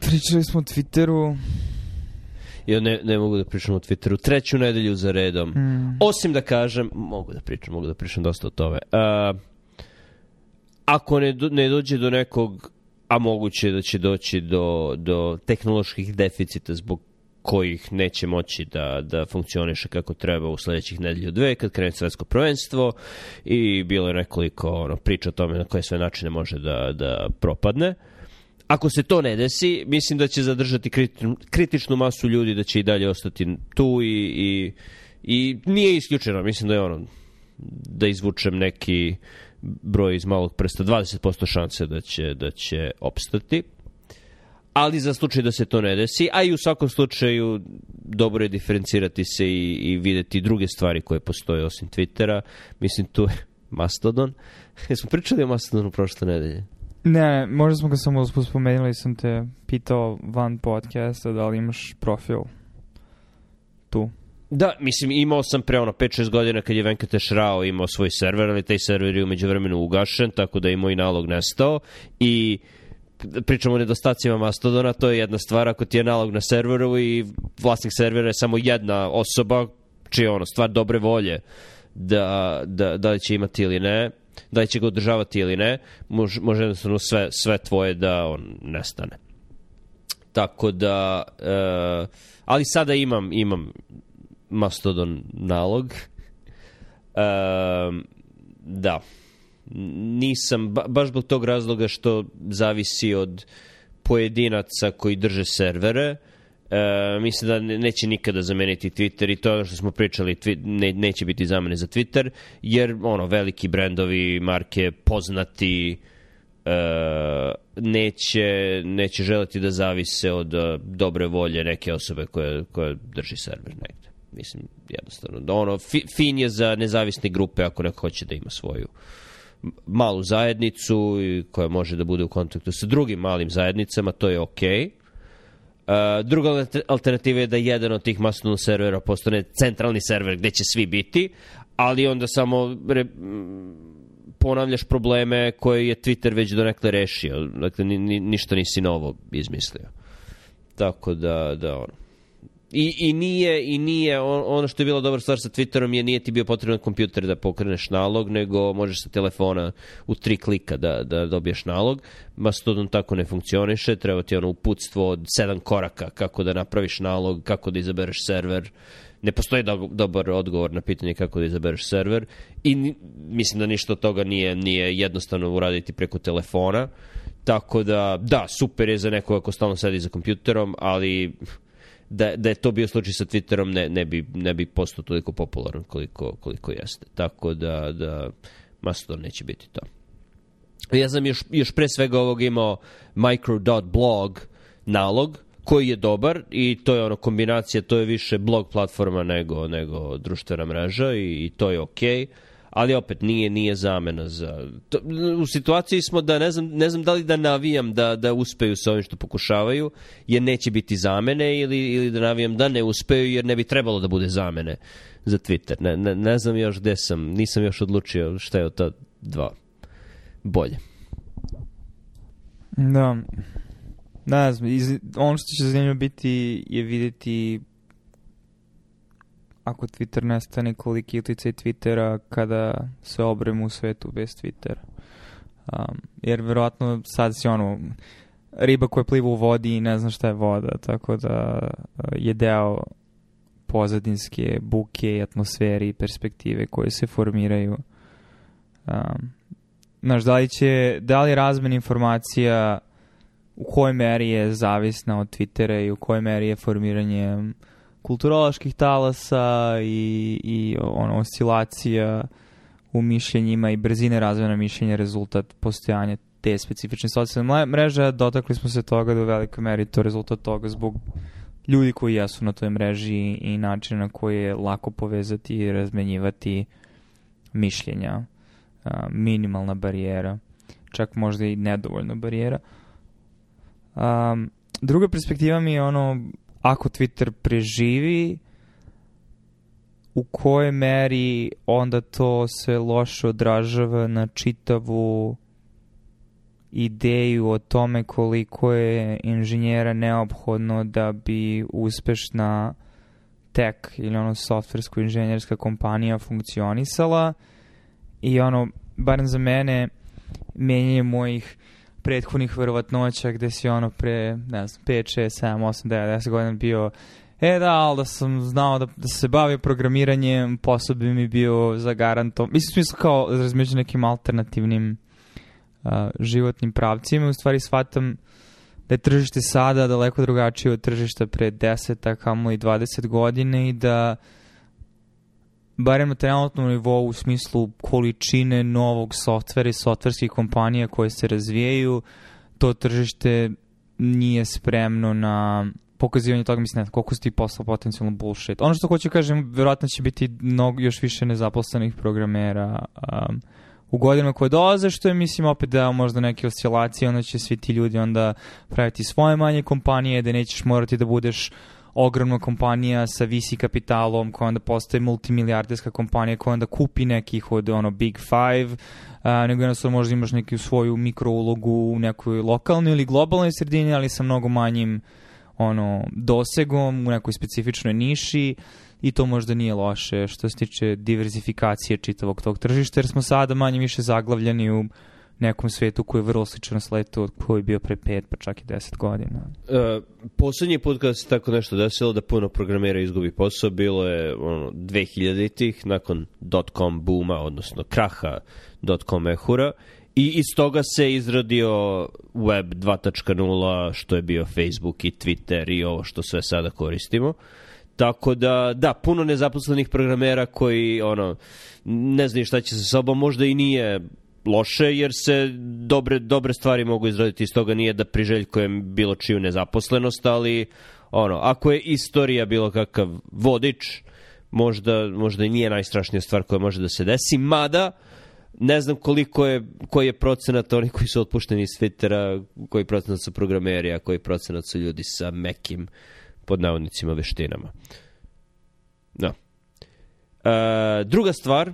Pričali smo o Twitteru. Ja ne, ne mogu da pričam o Twitteru. Treću nedelju za redom. Mm. Osim da kažem, mogu da pričam, mogu da pričam dosta o tome. Uh, ako ne, do, ne dođe do nekog, a moguće da će doći do, do tehnoloških deficita zbog kojih neće moći da, da funkcioniše kako treba u sledećih nedelju dve kad krene svetsko prvenstvo i bilo je nekoliko ono, priča o tome na koje sve načine može da, da propadne. Uh, ako se to ne desi, mislim da će zadržati kritičnu, masu ljudi da će i dalje ostati tu i, i, i nije isključeno, mislim da je ono da izvučem neki broj iz malog prsta, 20% šanse da će, da će opstati. Ali za slučaj da se to ne desi, a i u svakom slučaju dobro je diferencirati se i, i videti druge stvari koje postoje osim Twittera. Mislim, tu je Mastodon. Jesmo pričali o Mastodonu prošle nedelje? Ne, možda smo ga samo uspomenuli, sam te pitao van podcasta da li imaš profil tu. Da, mislim, imao sam pre ono 5-6 godina kad je Venkatesh Rao imao svoj server, ali taj server je umeđu vremenu ugašen, tako da je moj nalog nestao i pričamo o nedostacima Mastodona, to je jedna stvar, ako ti je nalog na serveru i vlasnik servera je samo jedna osoba, čija je ono, stvar dobre volje da, da, da li će imati ili ne, Da li će ga održavati ili ne, može, može jednostavno sve, sve tvoje da on nestane. Tako da, e, ali sada imam, imam Mastodon nalog. E, da. Nisam, ba, baš zbog tog razloga što zavisi od pojedinaca koji drže servere, uh, E, mislim da neće nikada zameniti Twitter i to je ono što smo pričali, ne, neće biti zamene za Twitter, jer ono, veliki brendovi, marke, poznati, e, neće, neće želiti da zavise od e, dobre volje neke osobe koja, koja drži server negde. Mislim, jednostavno. Da ono, fi, fin je za nezavisne grupe ako neko hoće da ima svoju malu zajednicu i koja može da bude u kontaktu sa drugim malim zajednicama, to je okej. Okay Uh, druga alternativa je da jedan od tih masovnog servera postane centralni server gde će svi biti, ali onda samo re, ponavljaš probleme koje je Twitter već donekle rešio. Dakle, ni, ni, ništa nisi novo izmislio. Tako da, da ono. I, i nije, i nije ono što je bila dobra stvar sa Twitterom je nije ti bio potreban kompjuter da pokreneš nalog, nego možeš sa telefona u tri klika da, da dobiješ nalog. Mastodon tako ne funkcioniše, treba ti ono uputstvo od sedam koraka kako da napraviš nalog, kako da izabereš server. Ne postoji do, dobar odgovor na pitanje kako da izabereš server i mislim da ništa od toga nije, nije jednostavno uraditi preko telefona. Tako da, da, super je za nekoga ko stalno sedi za kompjuterom, ali da, da je to bio slučaj sa Twitterom, ne, ne, bi, ne bi postao toliko popularan koliko, koliko jeste. Tako da, da Mastodon neće biti to. Ja sam još, još pre svega ovog imao micro.blog nalog, koji je dobar i to je ono kombinacija, to je više blog platforma nego, nego društvena mreža i, i to je okej. Okay ali opet nije nije zamena za to, u situaciji smo da ne znam ne znam da li da navijam da da uspeju sa onim što pokušavaju jer neće biti zamene ili ili da navijam da ne uspeju jer ne bi trebalo da bude zamene za Twitter. Ne, ne, ne znam još gde sam, nisam još odlučio šta je od ta dva bolje. Da. Ne znam, iz, ono što će zanimljivo biti je videti ako Twitter nestane, koliki je utjecaj Twittera kada se obrem u svetu bez Twittera. Um, jer verovatno sad si ono, riba koja pliva u vodi i ne zna šta je voda, tako da uh, je deo pozadinske buke i atmosfere i perspektive koje se formiraju. Um, znaš, da li, će, da li razmen informacija u kojoj meri je zavisna od Twittera i u kojoj meri je formiranje um, kulturoloških talasa i, i ono, oscilacija u mišljenjima i brzine razvojna mišljenja rezultat postojanja te specifične socijalne mreže. Dotakli smo se toga da u velikoj meri to rezultat toga zbog ljudi koji jesu na toj mreži i načina na koji je lako povezati i razmenjivati mišljenja. Minimalna barijera, čak možda i nedovoljna barijera. Um, druga perspektiva mi je ono ako Twitter preživi, u kojoj meri onda to se loše odražava na čitavu ideju o tome koliko je inženjera neophodno da bi uspešna tech ili ono softversko-inženjerska kompanija funkcionisala i ono, barem za mene, menjanje mojih prethodnih verovatnoća gde si ono pre, ne znam, 5, 6, 7, 8, 9, 10 godina bio E da, ali da sam znao da, da se bavio programiranjem, posao bi mi bio za garantom. Mislim, smislu kao razmišljam nekim alternativnim uh, životnim pravcima. U stvari shvatam da je tržište sada daleko drugačije od tržišta pre 10, a kamo i 20 godine i da uh, barem na trenutnom nivou u smislu količine novog softvera i softverskih kompanija koje se razvijaju, to tržište nije spremno na pokazivanje toga, mislim, ne, koliko su ti posla potencijalno bullshit. Ono što hoću kažem, verovatno će biti mnogo, još više nezaposlenih programera um, u godinama koje dolaze, što je, mislim, opet da možda neke oscilacije, onda će svi ti ljudi onda praviti svoje manje kompanije, da nećeš morati da budeš ogromna kompanija sa visi kapitalom koja onda postaje multimilijarderska kompanija koja onda kupi nekih od ono Big Five, a, nego jednostavno možda imaš neku svoju mikroulogu u nekoj lokalnoj ili globalnoj sredini, ali sa mnogo manjim ono dosegom u nekoj specifičnoj niši i to možda nije loše što se tiče diversifikacije čitavog tog tržišta jer smo sada manje više zaglavljeni u nekom svetu koji je vrlo sličan sletu od koji je bio pre 5 pa čak i 10 godina. E, poslednji put kada se tako nešto desilo da puno programera izgubi posao bilo je ono, 2000-ih nakon dot-com booma, odnosno kraha dot-com ehura I iz toga se izradio web 2.0 što je bio Facebook i Twitter i ovo što sve sada koristimo. Tako da, da, puno nezaposlenih programera koji, ono, ne znaju šta će sa sobom, možda i nije loše, jer se dobre, dobre stvari mogu izroditi iz toga. Nije da priželjkujem bilo čiju nezaposlenost, ali ono, ako je istorija bilo kakav vodič, možda, možda i nije najstrašnija stvar koja može da se desi, mada ne znam koliko je, koji je procenat oni koji su otpušteni iz Twittera, koji procenat su programeri, a koji procenat su ljudi sa mekim, pod navodnicima, veštinama. Da. No. E, druga stvar,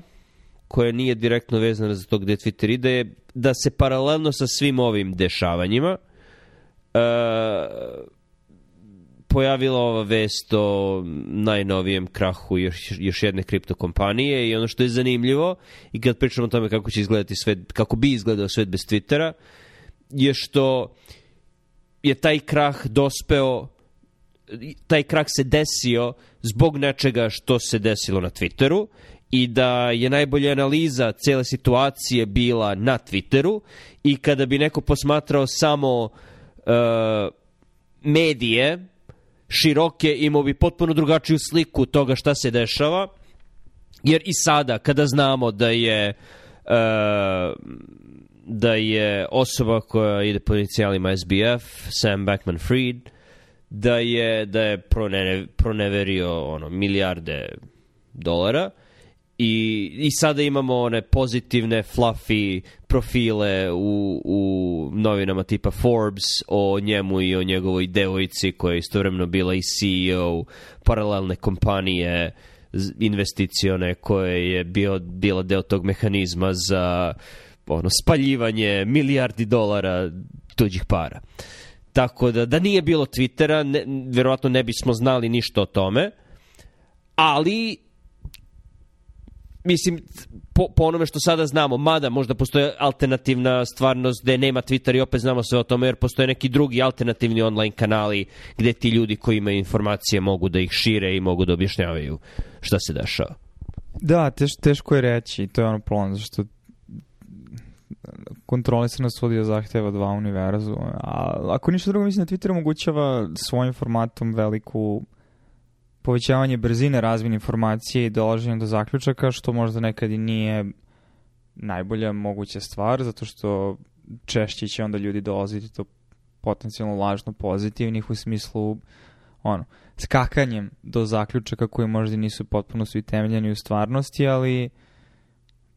koja nije direktno vezana za to gde Twitter ide je da se paralelno sa svim ovim dešavanjima e, pojavila ova vest o najnovijem krahu još, još jedne kompanije i ono što je zanimljivo i kad pričamo o tome kako će izgledati svet, kako bi izgledao svet bez Twittera je što je taj krah dospeo taj krah se desio zbog nečega što se desilo na Twitteru i da je najbolja analiza cele situacije bila na Twitteru i kada bi neko posmatrao samo uh, medije široke imao bi potpuno drugačiju sliku toga šta se dešava jer i sada kada znamo da je uh, da je osoba koja ide po inicijalima SBF Sam Backman-Fried da je da je proneverio ono milijarde dolara uh, I, I sada imamo one pozitivne, fluffy profile u, u novinama tipa Forbes o njemu i o njegovoj devojci koja je istovremeno bila i CEO paralelne kompanije investicione koja je bio, bila deo tog mehanizma za ono spaljivanje milijardi dolara tuđih para. Tako da, da nije bilo Twittera, ne, verovatno ne bismo znali ništa o tome, ali mislim, po, po onome što sada znamo, mada možda postoje alternativna stvarnost gde nema Twitter i opet znamo sve o tome, jer postoje neki drugi alternativni online kanali gde ti ljudi koji imaju informacije mogu da ih šire i mogu da objašnjavaju šta se dešava. Da, teš, teško je reći to je ono problem, zašto kontrolisana studija zahteva dva univerzuma, a ako ništa drugo mislim da Twitter omogućava svojim formatom veliku povećavanje brzine razmjene informacije i dolaženja do zaključaka, što možda nekad i nije najbolja moguća stvar, zato što češće će onda ljudi dolaziti do potencijalno lažno pozitivnih u smislu ono, skakanjem do zaključaka koji možda nisu potpuno su temeljeni u stvarnosti, ali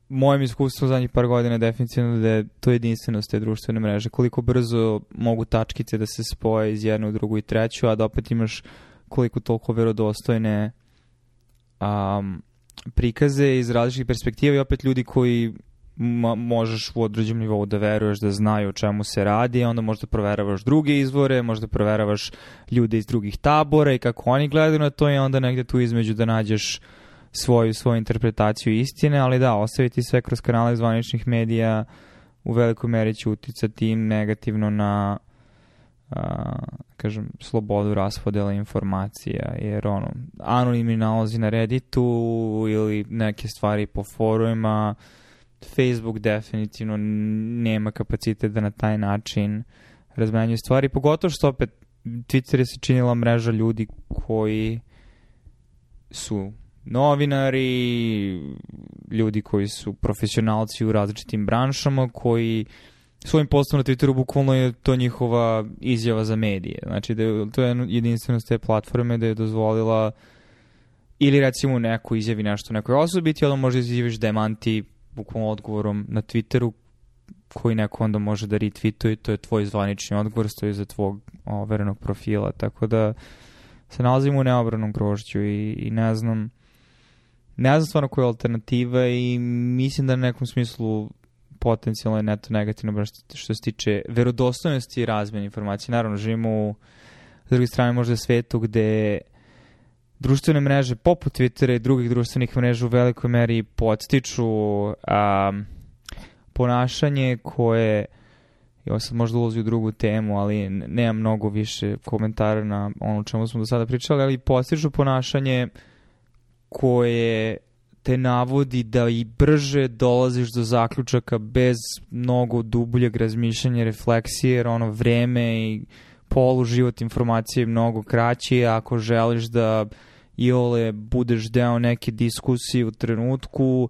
mojem iskustvu zadnjih par godina je definitivno da je to jedinstvenost te društvene mreže. Koliko brzo mogu tačkice da se spoje iz jedne u drugu i treću, a da opet imaš koliko toliko verodostojne um, prikaze iz različitih perspektiva i opet ljudi koji možeš u određenom nivou da veruješ da znaju o čemu se radi, onda možda proveravaš druge izvore, možda proveravaš ljude iz drugih tabora i kako oni gledaju na to i onda negde tu između da nađeš svoju, svoju interpretaciju istine, ali da, ostaviti sve kroz kanale zvaničnih medija u velikoj meri će uticati negativno na a, kažem, slobodu raspodela informacija, jer ono, anonimni nalazi na Redditu ili neke stvari po forumima, Facebook definitivno nema kapacitet da na taj način razmenjuje stvari, pogotovo što opet Twitter je se činila mreža ljudi koji su novinari, ljudi koji su profesionalci u različitim branšama, koji uh, svojim postom na Twitteru bukvalno je to njihova izjava za medije. Znači, da je, to je jedinstvenost te platforme da je dozvolila ili recimo neko izjavi nešto nekoj osobi, ti onda može da izjaviš demanti da bukvalno odgovorom na Twitteru koji neko onda može da retweetuje, to je tvoj zvanični odgovor, stoji za tvog overenog profila, tako da se nalazimo u neobranom grožđu i, i ne znam ne znam stvarno koja je alternativa i mislim da na nekom smislu potencijalno je neto negativno što se tiče verodostojnosti i razmjene informacije. Naravno, živimo u, s druge strane, možda svetu gde društvene mreže poput Twittera i drugih društvenih mreža u velikoj meri podstiču um, ponašanje koje i sad možda ulazi u drugu temu, ali nema mnogo više komentara na ono čemu smo do sada pričali, ali postižu ponašanje koje te navodi da i brže dolaziš do zaključaka bez mnogo dubljeg razmišljanja, refleksije, jer ono vreme i polu život informacije je mnogo kraći, ako želiš da i ole budeš deo neke diskusije u trenutku,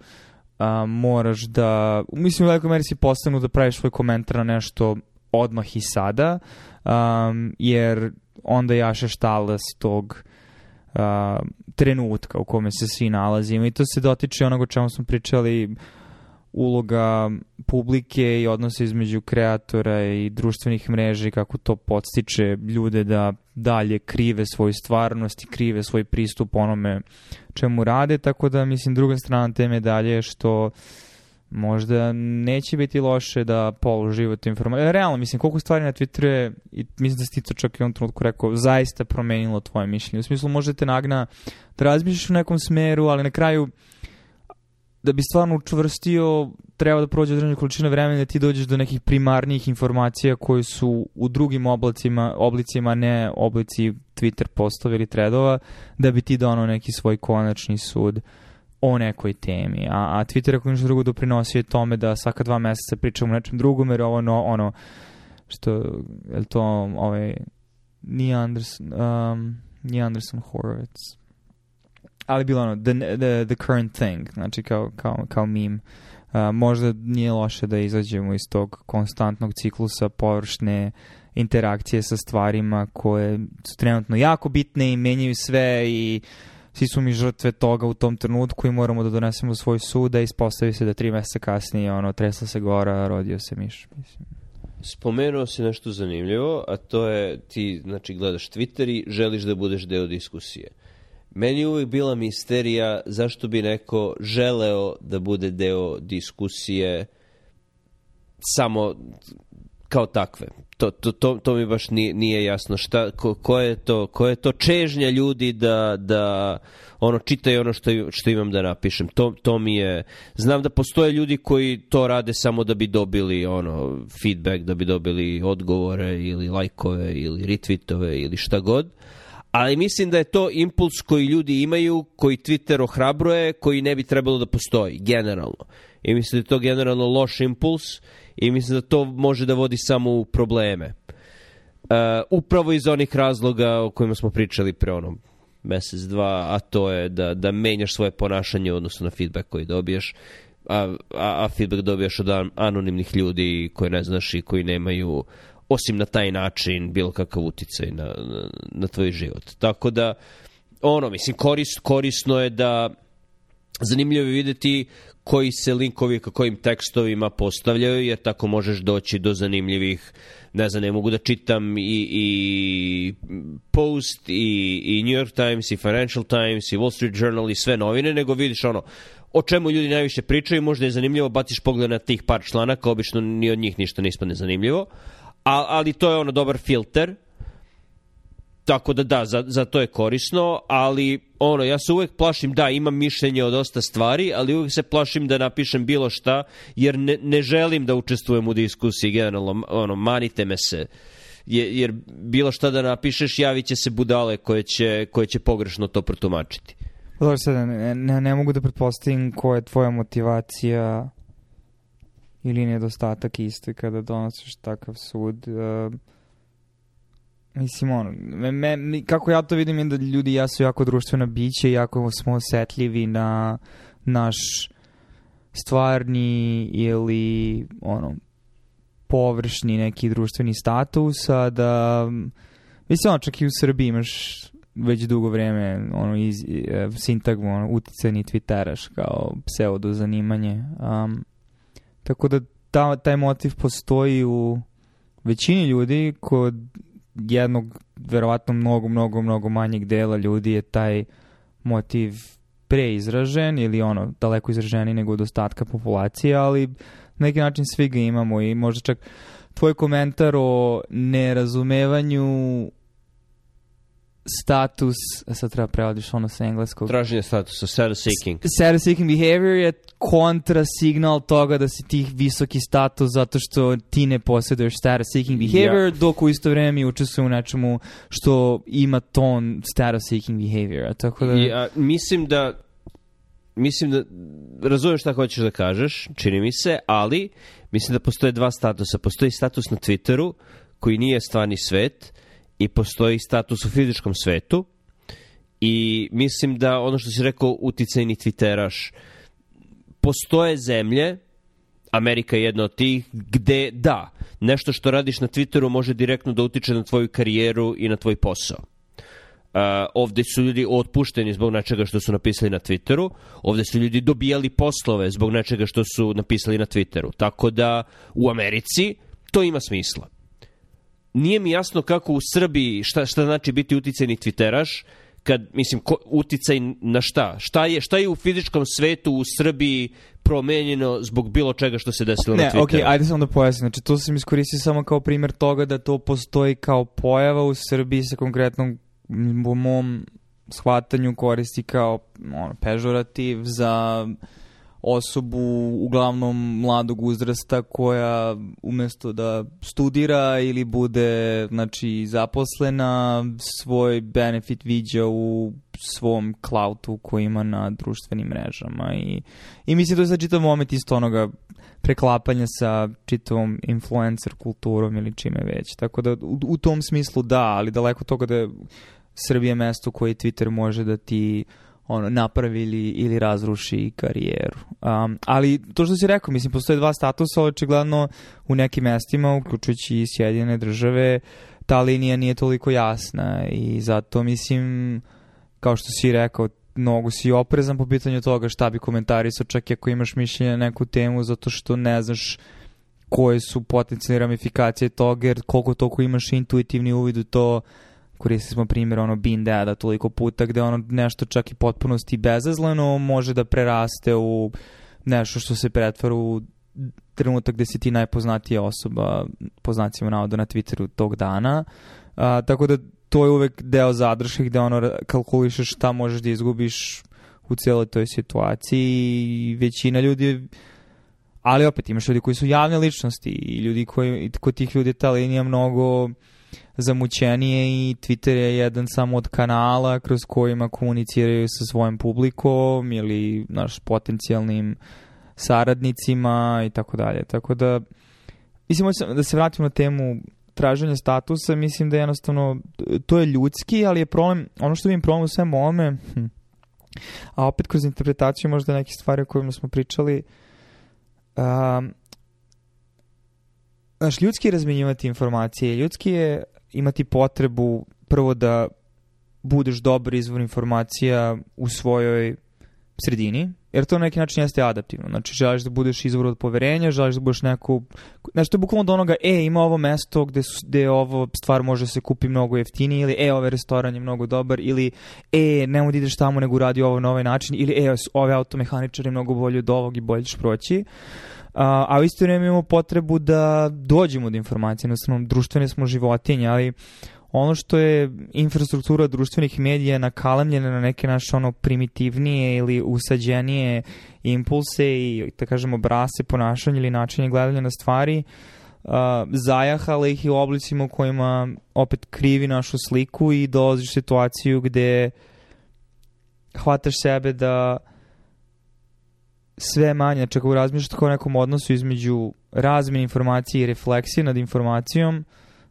a, moraš da, mislim u velikoj meri si postanu da praviš svoj komentar na nešto odmah i sada, um, jer onda jašeš talas tog a, trenutka u kome se svi nalazimo i to se dotiče onoga o čemu smo pričali uloga publike i odnose između kreatora i društvenih mreža i kako to podstiče ljude da dalje krive svoju stvarnost i krive svoj pristup onome čemu rade, tako da mislim druga strana te medalje je što uh, možda neće biti loše da polu život tu e, Realno, mislim, koliko stvari na Twitteru je, i mislim da si to čak i u ovom trenutku rekao, zaista promenilo tvoje mišljenje. U smislu, možete nagna da razmišljaš u nekom smeru, ali na kraju, da bi stvarno učvrstio, treba da prođe određena količina vremena da ti dođeš do nekih primarnijih informacija koje su u drugim oblicima, oblicima ne oblici Twitter postova ili tredova, da bi ti donao neki svoj konačni sud. Uh, o nekoj temi, a, a Twitter ako ništa drugo doprinosi je tome da svaka dva meseca pričamo o nečem drugom, jer ovo no, ono, što, je li to ovaj, nije Anderson, um, nije Anderson Horowitz, ali bilo ono, the, the, the current thing, znači kao, kao, kao meme, uh, možda nije loše da izađemo iz tog konstantnog ciklusa površne interakcije sa stvarima koje su trenutno jako bitne i menjaju sve i uh, svi su mi žrtve toga u tom trenutku i moramo da donesemo svoj sud, da ispostavi se da tri meseca kasnije, ono, tresla se gora, rodio se miš, mislim. Spomenuo si nešto zanimljivo, a to je ti, znači, gledaš Twitter i želiš da budeš deo diskusije. Meni je uvijek bila misterija zašto bi neko želeo da bude deo diskusije samo kao takve. To, to, to, to mi baš nije, nije jasno. Šta, ko, ko, je to, ko je to čežnja ljudi da, da ono čitaju ono što, što imam da napišem. To, to mi je... Znam da postoje ljudi koji to rade samo da bi dobili ono feedback, da bi dobili odgovore ili lajkove ili retweetove ili šta god. Ali mislim da je to impuls koji ljudi imaju, koji Twitter ohrabruje, koji ne bi trebalo da postoji, generalno. I mislim da je to generalno loš impuls i mislim da to može da vodi samo u probleme. Uh, upravo iz onih razloga o kojima smo pričali pre onom mesec, dva, a to je da, da menjaš svoje ponašanje odnosno na feedback koji dobiješ, a, a, a feedback dobijaš od anonimnih ljudi koje ne znaš i koji nemaju, osim na taj način, bilo kakav uticaj na, na, na tvoj život. Tako da, ono, mislim, koris, korisno je da zanimljivo je videti koji se linkovi ka kojim tekstovima postavljaju, jer tako možeš doći do zanimljivih, ne znam, ne mogu da čitam i, i Post, i, i New York Times, i Financial Times, i Wall Street Journal, i sve novine, nego vidiš ono, o čemu ljudi najviše pričaju, možda je zanimljivo, baciš pogled na tih par članaka, obično ni od njih ništa ne ispadne zanimljivo, A, ali to je ono dobar filter, Tako da da, za, za to je korisno, ali ono, ja se uvek plašim, da, imam mišljenje o dosta stvari, ali uvek se plašim da napišem bilo šta, jer ne, ne želim da učestvujem u diskusiji generalno, ono, manite me se jer bilo šta da napišeš javit će se budale koje će, koje će pogrešno to protumačiti. Dobro, sad ne, ne, ne mogu da pretpostavim koja je tvoja motivacija ili nedostatak iste kada donosiš takav sud. Uh, Mislim, ono, me, me, kako ja to vidim je da ljudi ja su jako društvena bića i jako smo osetljivi na naš stvarni ili ono površni neki društveni status, a da mislim, ono, čak i u Srbiji imaš već dugo vreme ono, iz, e, sintagmu ono, uticajni twitteraš kao pseudo zanimanje. Um, tako da ta, taj motiv postoji u većini ljudi kod jednog, verovatno mnogo, mnogo, mnogo manjeg dela ljudi je taj motiv preizražen ili ono, daleko izraženi nego od ostatka populacije, ali na neki način svi ga imamo i možda čak tvoj komentar o nerazumevanju status, a e, sad treba prevodiš ono sa engleskog. Traženje statusa, status seeking. Status seeking behavior je kontra signal toga da si ti visoki status zato što ti ne posjeduješ status seeking behavior, yeah. dok u isto vreme mi učestvuju u nečemu što ima ton status seeking behavior. Tako da... Ja, mislim da mislim da razumem šta hoćeš da kažeš, čini mi se, ali mislim da postoje dva statusa. Postoji status na Twitteru koji nije stvarni svet, i postoji status u fizičkom svetu i mislim da ono što si rekao uticajni twitteraš postoje zemlje Amerika je jedna od tih gde da, nešto što radiš na Twitteru može direktno da utiče na tvoju karijeru i na tvoj posao. Uh, ovde su ljudi otpušteni zbog nečega što su napisali na Twitteru, ovde su ljudi dobijali poslove zbog nečega što su napisali na Twitteru. Tako da u Americi to ima smisla nije mi jasno kako u Srbiji, šta, šta znači biti uticajni twitteraš, kad, mislim, ko, uticaj na šta? Šta je, šta je u fizičkom svetu u Srbiji promenjeno zbog bilo čega što se desilo ne, na Twitteru? Ne, okej, okay, ajde samo da pojasnim. Znači, to sam iskoristio samo kao primjer toga da to postoji kao pojava u Srbiji sa konkretnom u mom shvatanju koristi kao ono, pežorativ za osobu uglavnom mladog uzrasta koja umesto da studira ili bude znači zaposlena svoj benefit viđa u svom klautu koji ima na društvenim mrežama i, i mislim to da je sad čitav moment isto onoga preklapanja sa čitavom influencer kulturom ili čime već tako da u, u tom smislu da ali daleko toga da je Srbije mesto koje Twitter može da ti uh, ono, napravili ili razruši karijeru. Um, ali to što si rekao, mislim, postoje dva statusa, ali očigledno u nekim mestima, uključujući i Sjedinjene države, ta linija nije toliko jasna i zato, mislim, kao što si rekao, mnogo si oprezan po pitanju toga šta bi komentarisao, čak i ako imaš mišljenje na neku temu, zato što ne znaš koje su potencijalne ramifikacije toga, jer koliko toliko imaš intuitivni uvid u to, koristili smo primjer ono Bean Dada toliko puta gde ono nešto čak i potpunosti bezazleno može da preraste u nešto što se pretvara u trenutak gde si ti najpoznatija osoba po znacima navoda na Twitteru tog dana. A, tako da to je uvek deo zadrške gde ono kalkulišeš šta možeš da izgubiš u cijeloj toj situaciji i većina ljudi ali opet imaš ljudi koji su javne ličnosti i ljudi koji, kod tih ljudi ta linija mnogo zamućenije i Twitter je jedan samo od kanala kroz kojima komuniciraju sa svojim publikom ili naš potencijalnim saradnicima i tako dalje. Tako da, mislim, da se vratim na temu traženja statusa, mislim da jednostavno to je ljudski, ali je problem, ono što vidim problem u svemu ovome, hm, a opet kroz interpretaciju možda nekih stvari o kojima smo pričali, um, znaš, ljudski je razmenjivati informacije, ljudski je imati potrebu prvo da budeš dobar izvor informacija u svojoj sredini, jer to na neki način jeste adaptivno. Znači, želiš da budeš izvor od poverenja, želiš da budeš neku... Znači, to je bukvalno od onoga, e, ima ovo mesto gde, su, gde ovo stvar može se kupi mnogo jeftinije, ili e, ovaj restoran je mnogo dobar, ili e, nemoj da ideš tamo nego radi ovo na ovaj način, ili e, ove ovaj automehaničare je mnogo bolje od ovog i bolje ćeš proći. Uh, a, a u isto vreme imamo potrebu da dođemo do informacije, jednostavno društvene smo životinje, ali ono što je infrastruktura društvenih medija nakalemljena na neke naše ono primitivnije ili usađenije impulse i da kažemo brase ponašanja ili načinje gledanja na stvari uh, zajahala ih i u oblicima kojima opet krivi našu sliku i dolaziš u situaciju gde hvataš sebe da uh, sve manje, čak ako razmišljate kao nekom odnosu između razmene informacije i refleksije nad informacijom,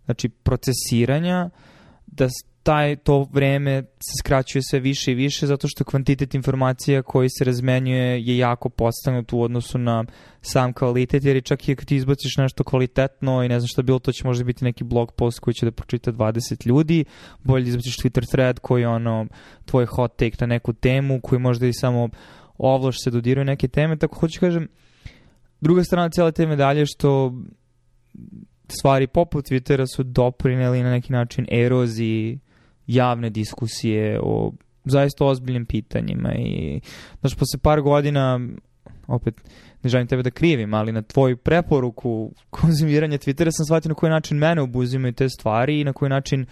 znači procesiranja, da taj, to vreme se skraćuje sve više i više zato što kvantitet informacija koji se razmenjuje je jako postanut u odnosu na sam kvalitet, jer i čak i ako ti izbaciš nešto kvalitetno i ne znam šta bilo, to će možda biti neki blog post koji će da pročita 20 ljudi, bolje da izbaciš Twitter thread koji je ono tvoj hot take na neku temu koji možda i samo ovlaš se da dodiraju neke teme, tako hoću da kažem, druga strana cijele te medalje što stvari poput Twittera su doprineli na neki način eroziji javne diskusije o zaista ozbiljnim pitanjima i znaš, posle par godina opet ne želim tebe da krivim, ali na tvoju preporuku konzumiranja Twittera sam shvatio na koji način mene obuzimaju te stvari i na koji način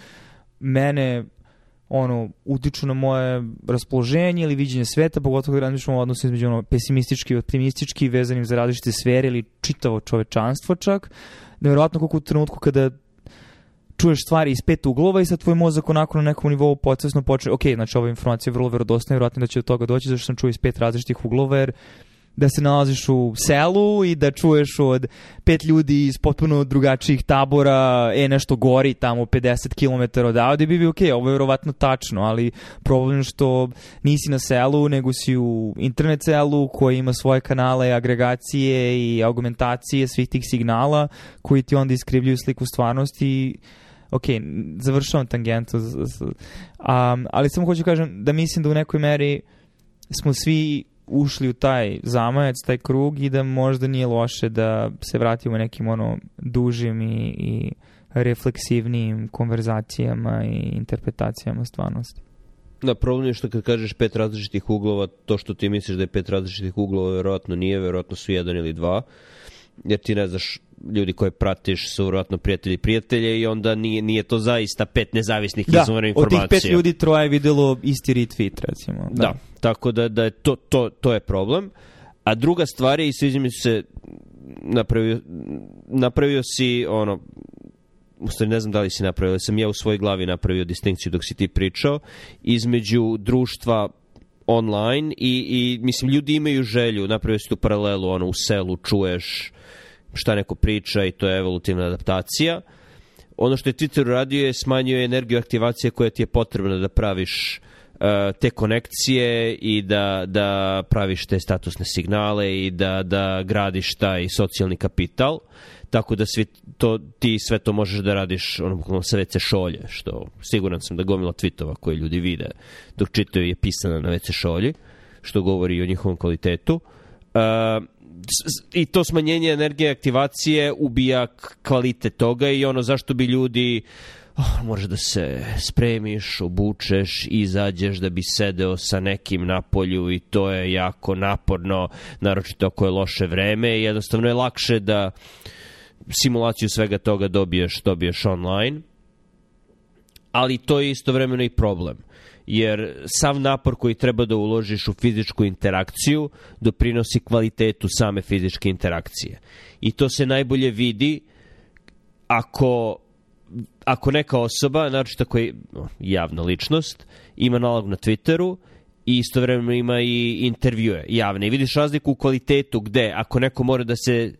mene ono, utiču na moje raspoloženje ili viđenje sveta, pogotovo kada razmišljam o odnosu između ono, pesimistički i optimistički, vezanim za različite sfere ili čitavo čovečanstvo čak. Nevjerojatno da koliko u trenutku kada čuješ stvari iz pet uglova i sad tvoj mozak onako na nekom nivou podsvesno počne, ok, znači ova informacija je vrlo verodostojna, vjerojatno da će do toga doći, zašto sam čuo iz pet različitih uglova, jer da se nalaziš u selu i da čuješ od pet ljudi iz potpuno drugačijih tabora, e nešto gori tamo 50 km odavde, bi bi ok, ovo je verovatno tačno, ali problem što nisi na selu, nego si u internet selu koji ima svoje kanale agregacije i augmentacije svih tih signala koji ti onda iskrivljuju sliku stvarnosti ok, završavam tangentu, um, ali samo hoću kažem da mislim da u nekoj meri smo svi ušli u taj zamajac, taj krug i da možda nije loše da se vratimo nekim ono dužim i, i refleksivnijim konverzacijama i interpretacijama stvarnosti. Da, problem je što kad kažeš pet različitih uglova, to što ti misliš da je pet različitih uglova verovatno nije, verovatno su jedan ili dva, jer ti ne znaš ljudi koje pratiš su vjerojatno prijatelji prijatelje i onda nije, nije to zaista pet nezavisnih da, informacija. Da, od tih pet ljudi troje je videlo isti retweet recimo. Da, da tako da, da je to, to, to je problem. A druga stvar je, i sviđa mi se, napravio, napravio si ono, Ustavi, ne znam da li si napravio, ali sam ja u svojoj glavi napravio distinkciju dok si ti pričao, između društva online i, i mislim, ljudi imaju želju, napravio si tu paralelu, ono, u selu čuješ šta neko priča i to je evolutivna adaptacija. Ono što je Twitter uradio je smanjio energiju aktivacije koja ti je potrebna da praviš e, te konekcije i da, da praviš te statusne signale i da, da gradiš taj socijalni kapital, tako da svi to, ti sve to možeš da radiš ono, sa WC šolje, što siguran sam da gomila tvitova koje ljudi vide dok čitaju je pisana na WC šolji, što govori i o njihovom kvalitetu. Uh, i to smanjenje energije aktivacije ubija kvalitet toga i ono zašto bi ljudi oh, moraš da se spremiš, obučeš i izađeš da bi sedeo sa nekim na polju i to je jako naporno, naročito ako je loše vreme i jednostavno je lakše da simulaciju svega toga dobiješ, dobiješ online, ali to je istovremeno i problem jer sav napor koji treba da uložiš u fizičku interakciju doprinosi kvalitetu same fizičke interakcije. I to se najbolje vidi ako ako neka osoba, naročito ako je javna ličnost, ima nalog na Twitteru i istovremeno ima i intervjue javne. I vidiš razliku u kvalitetu gde, ako neko mora da se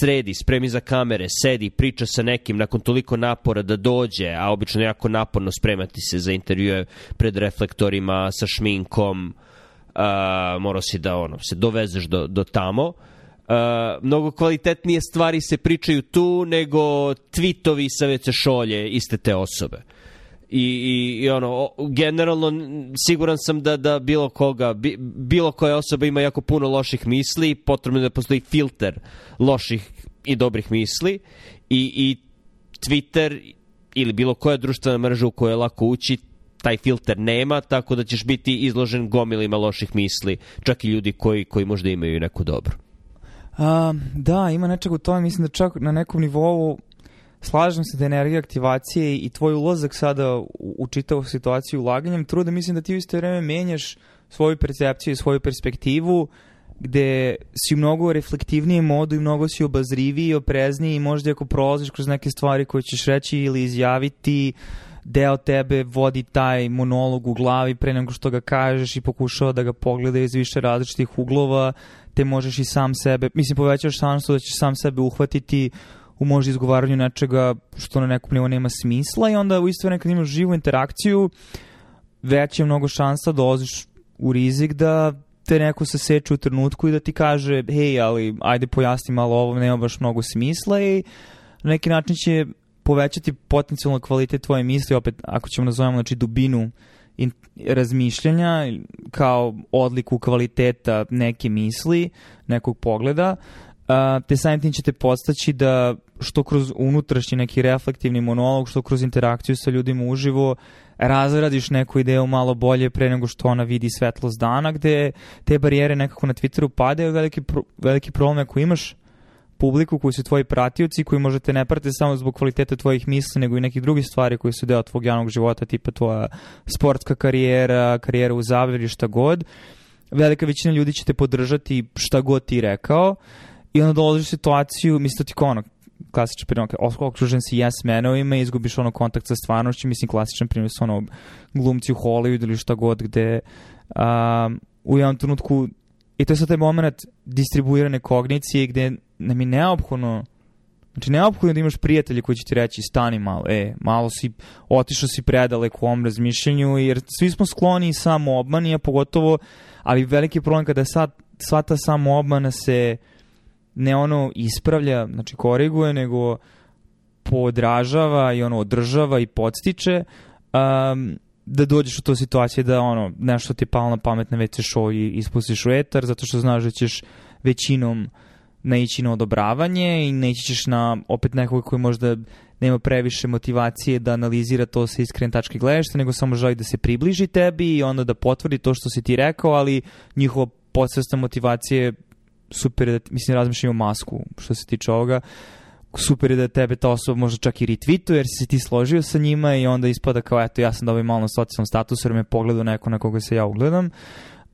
sredi, spremi za kamere, sedi, priča sa nekim nakon toliko napora da dođe, a obično jako naporno spremati se za intervjue pred reflektorima, sa šminkom, uh, morao si da ono, se dovezeš do, do tamo. Uh, mnogo kvalitetnije stvari se pričaju tu nego tvitovi sa WC šolje iste te osobe. Uh, i, i i ono, generalno siguran sam da, da bilo koga, bi, bilo koja osoba ima jako puno loših misli, potrebno da postoji filter loših i dobrih misli i, i Twitter ili bilo koja društvena mreža u kojoj je lako ući, taj filter nema, tako da ćeš biti izložen gomilima loših misli, čak i ljudi koji, koji možda imaju neku dobru. A, da, ima nečeg u tome, mislim da čak na nekom nivou slažem se da energija aktivacije i tvoj ulazak sada u, u čitavu situaciju ulaganjem truda, mislim da ti u isto vreme menjaš svoju percepciju i svoju perspektivu gde si u mnogo reflektivnijem modu i mnogo si obazriviji i oprezniji i možda ako prolaziš kroz neke stvari koje ćeš reći ili izjaviti deo tebe vodi taj monolog u glavi pre nego što ga kažeš i pokušava da ga pogleda iz više različitih uglova te možeš i sam sebe, mislim povećaš šansu da ćeš sam sebe uhvatiti u možda izgovaranju nečega što na nekom nivou nema smisla i onda u isto vreme kad imaš živu interakciju veće mnogo šansa da oziš u rizik da te neko se seče u trenutku i da ti kaže hej, ali ajde pojasni malo ovo, nema baš mnogo smisla i na neki način će povećati potencijalno kvalitet tvoje misli, opet ako ćemo nazovemo znači, dubinu in, razmišljanja kao odliku kvaliteta neke misli, nekog pogleda, a, te samim tim ćete postaći da što kroz unutrašnji neki reflektivni monolog, što kroz interakciju sa ljudima uživo, razradiš neku ideju malo bolje pre nego što ona vidi svetlost dana, gde te barijere nekako na Twitteru padaju, veliki, pro, veliki problem ako imaš publiku koji su tvoji pratioci, koji možete ne prate samo zbog kvaliteta tvojih misli, nego i nekih drugih stvari koji su deo tvog javnog života, tipa tvoja sportska karijera, karijera u zabavi šta god. Velika većina ljudi će te podržati šta god ti rekao i onda dolaziš situaciju, mislim to da ti kao ono, klasičan primjer, okružen si yes manovima i izgubiš ono kontakt sa stvarnošću, mislim klasičan primjer su ono glumci u Hollywoodu ili šta god gde um, u jednom trenutku i to je sad taj moment distribuirane kognicije gde nam je neophodno Znači, neophodno da imaš prijatelje koji će ti reći stani malo, e, malo si, otišao si predaleko u ovom razmišljanju, jer svi smo skloni samo obmani, pogotovo, ali veliki problem kada sad sva ta samo obmana se uh, ne ono ispravlja, znači koriguje, nego podražava i ono održava i podstiče um, da dođeš u to situacije da ono nešto ti je palo na pamet na WC show i ispustiš u etar zato što znaš da ćeš većinom naići na odobravanje i naići ćeš na opet nekog koji možda nema previše motivacije da analizira to sa iskren tačke gledešta, nego samo želi da se približi tebi i onda da potvrdi to što si ti rekao, ali njihova podsvesta motivacije super je da, mislim, razmišljam o masku što se tiče ovoga, super je da tebe ta osoba možda čak i retweetuje jer si ti složio sa njima i onda ispada kao eto ja sam dobio malo na socijalnom statusu jer me pogledao neko na koga se ja ugledam.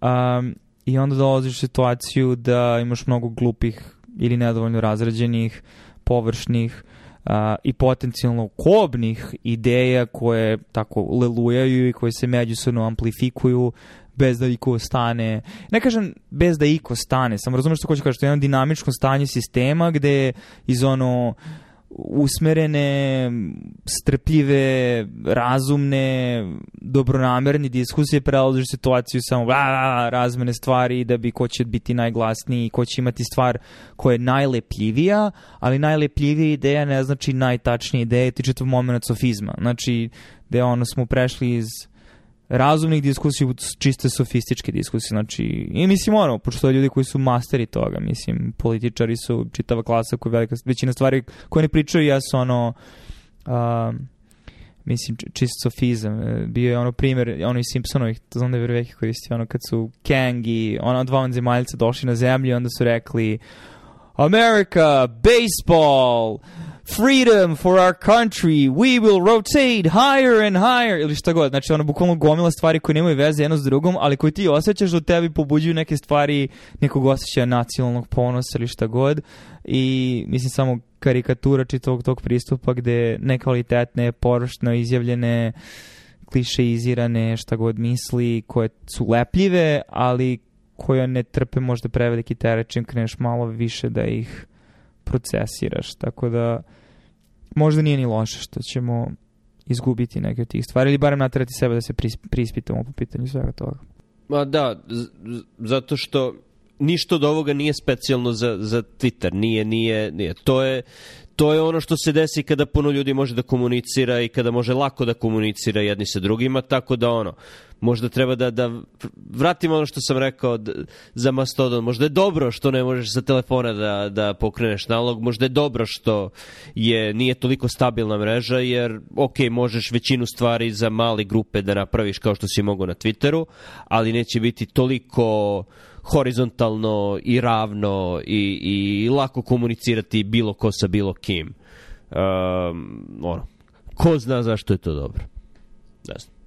Um, I onda dolaziš u situaciju da imaš mnogo glupih ili nedovoljno razrađenih, površnih uh, i potencijalno kobnih ideja koje tako lelujaju i koje se međusobno amplifikuju bez da iko stane. Ne kažem bez da iko stane, samo razumeš što hoću kažem, to je jedno dinamičko stanje sistema gde iz ono usmerene, strpljive, razumne, dobronamerne diskusije prelaziš situaciju samo a, razmene stvari da bi ko će biti najglasniji, i ko će imati stvar koja je najlepljivija, ali najlepljivija ideja ne znači najtačnija ideja, tiče to moment sofizma. Znači, da ono smo prešli iz razumnih diskusija u čiste sofističke diskusije. Znači, i mislim ono, pošto to ljudi koji su masteri toga, mislim, političari su čitava klasa koja velika, većina stvari koje ne pričaju, ja su ono, uh, mislim, čist sofizam. E, bio je ono primjer, ono iz Simpsonovih, to znam da je Verveki koristio, ono kad su Kang i ona dva vanzemaljca došli na zemlju, onda su rekli, America, baseball, freedom for our country, we will rotate higher and higher, ili šta god. Znači, ono, bukvalno gomila stvari koje nemaju veze jedno s drugom, ali koje ti osjećaš da tebi pobuđuju neke stvari nekog osjećaja nacionalnog ponosa ili šta god. I, mislim, samo karikatura čitavog tog pristupa gde nekvalitetne, površno izjavljene, klišeizirane, šta god misli, koje su lepljive, ali koje ne trpe možda preveliki teret čim kreneš malo više da ih procesiraš, tako da možda nije ni loše što ćemo izgubiti neke od tih stvari ili barem natrati sebe da se prispitamo po pitanju svega toga. Ma da, zato što ništa od ovoga nije specijalno za, za Twitter, nije, nije, nije. To je, to je ono što se desi kada puno ljudi može da komunicira i kada može lako da komunicira jedni sa drugima, tako da ono, možda treba da, da vratimo ono što sam rekao da, za Mastodon, možda je dobro što ne možeš sa telefona da, da pokreneš nalog, možda je dobro što je nije toliko stabilna mreža, jer ok, možeš većinu stvari za male grupe da napraviš kao što si mogo na Twitteru, ali neće biti toliko horizontalno i ravno i, i lako komunicirati bilo ko sa bilo kim. Um, ono, ko zna zašto je to dobro? Ne znam.